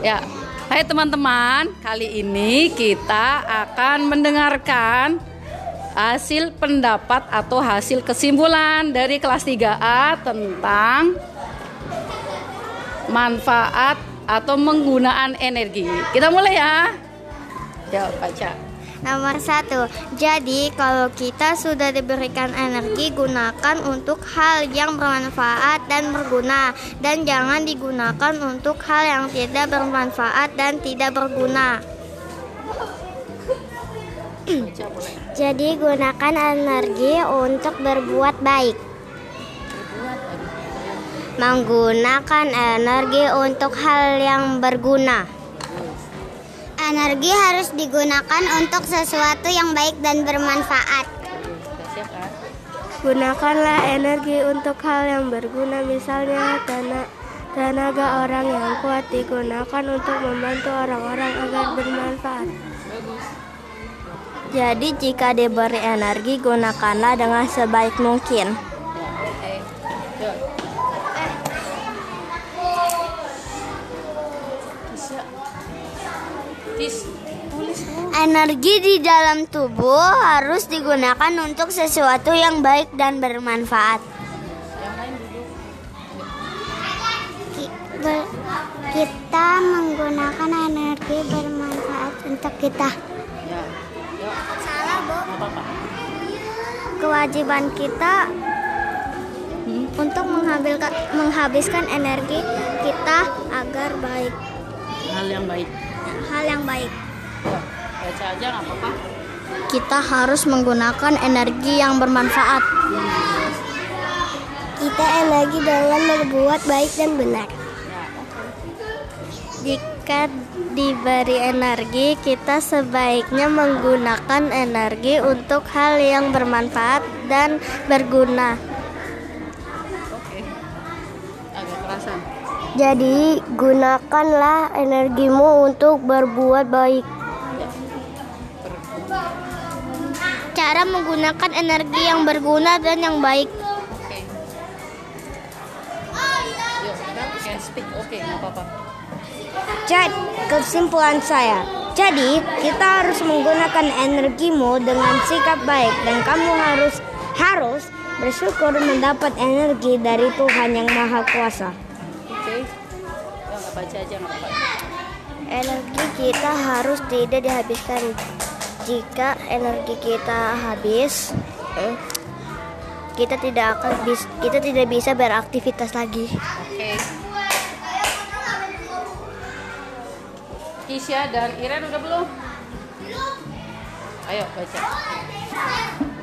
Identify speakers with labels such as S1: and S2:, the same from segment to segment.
S1: Ya, hai teman-teman, kali ini kita akan mendengarkan hasil pendapat atau hasil kesimpulan dari kelas 3A tentang manfaat atau penggunaan energi. Kita mulai ya. Ya, baca.
S2: Nomor satu, jadi kalau kita sudah diberikan energi, gunakan untuk hal yang bermanfaat dan berguna, dan jangan digunakan untuk hal yang tidak bermanfaat dan tidak berguna. jadi gunakan energi untuk berbuat baik. Menggunakan energi untuk hal yang berguna. Energi harus digunakan untuk sesuatu yang baik dan bermanfaat. Gunakanlah energi untuk hal yang berguna, misalnya tenaga, tenaga orang yang kuat digunakan untuk membantu orang-orang agar bermanfaat. Jadi jika diberi energi, gunakanlah dengan sebaik mungkin. Energi di dalam tubuh harus digunakan untuk sesuatu yang baik dan bermanfaat. Kita menggunakan energi bermanfaat untuk kita. Salah, Bu. Kewajiban kita untuk menghabiskan energi kita agar baik.
S1: Hal yang baik
S2: hal yang baik.
S1: Baca aja nggak apa-apa.
S2: Kita harus menggunakan energi yang bermanfaat. Kita energi dalam berbuat baik dan benar. Jika diberi energi, kita sebaiknya menggunakan energi untuk hal yang bermanfaat dan berguna.
S1: Oke. Agak kerasan.
S2: Jadi, gunakanlah energimu untuk berbuat baik. Cara menggunakan energi yang berguna dan yang baik. Jadi, kesimpulan saya. Jadi, kita harus menggunakan energimu dengan sikap baik dan kamu harus harus bersyukur mendapat energi dari Tuhan yang Maha Kuasa
S1: baca aja nggak apa-apa.
S2: Energi kita harus tidak dihabiskan. Jika energi kita habis eh, kita tidak akan bis, kita tidak bisa beraktivitas lagi.
S1: Oke. Okay. Kisya dan Iren udah belum? Ayo baca.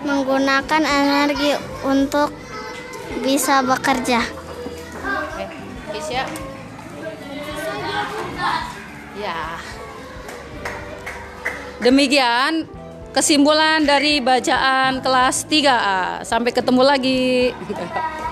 S2: Menggunakan energi untuk bisa bekerja
S1: okay. Kisya Ya. Demikian kesimpulan dari bacaan kelas 3A. Sampai ketemu lagi.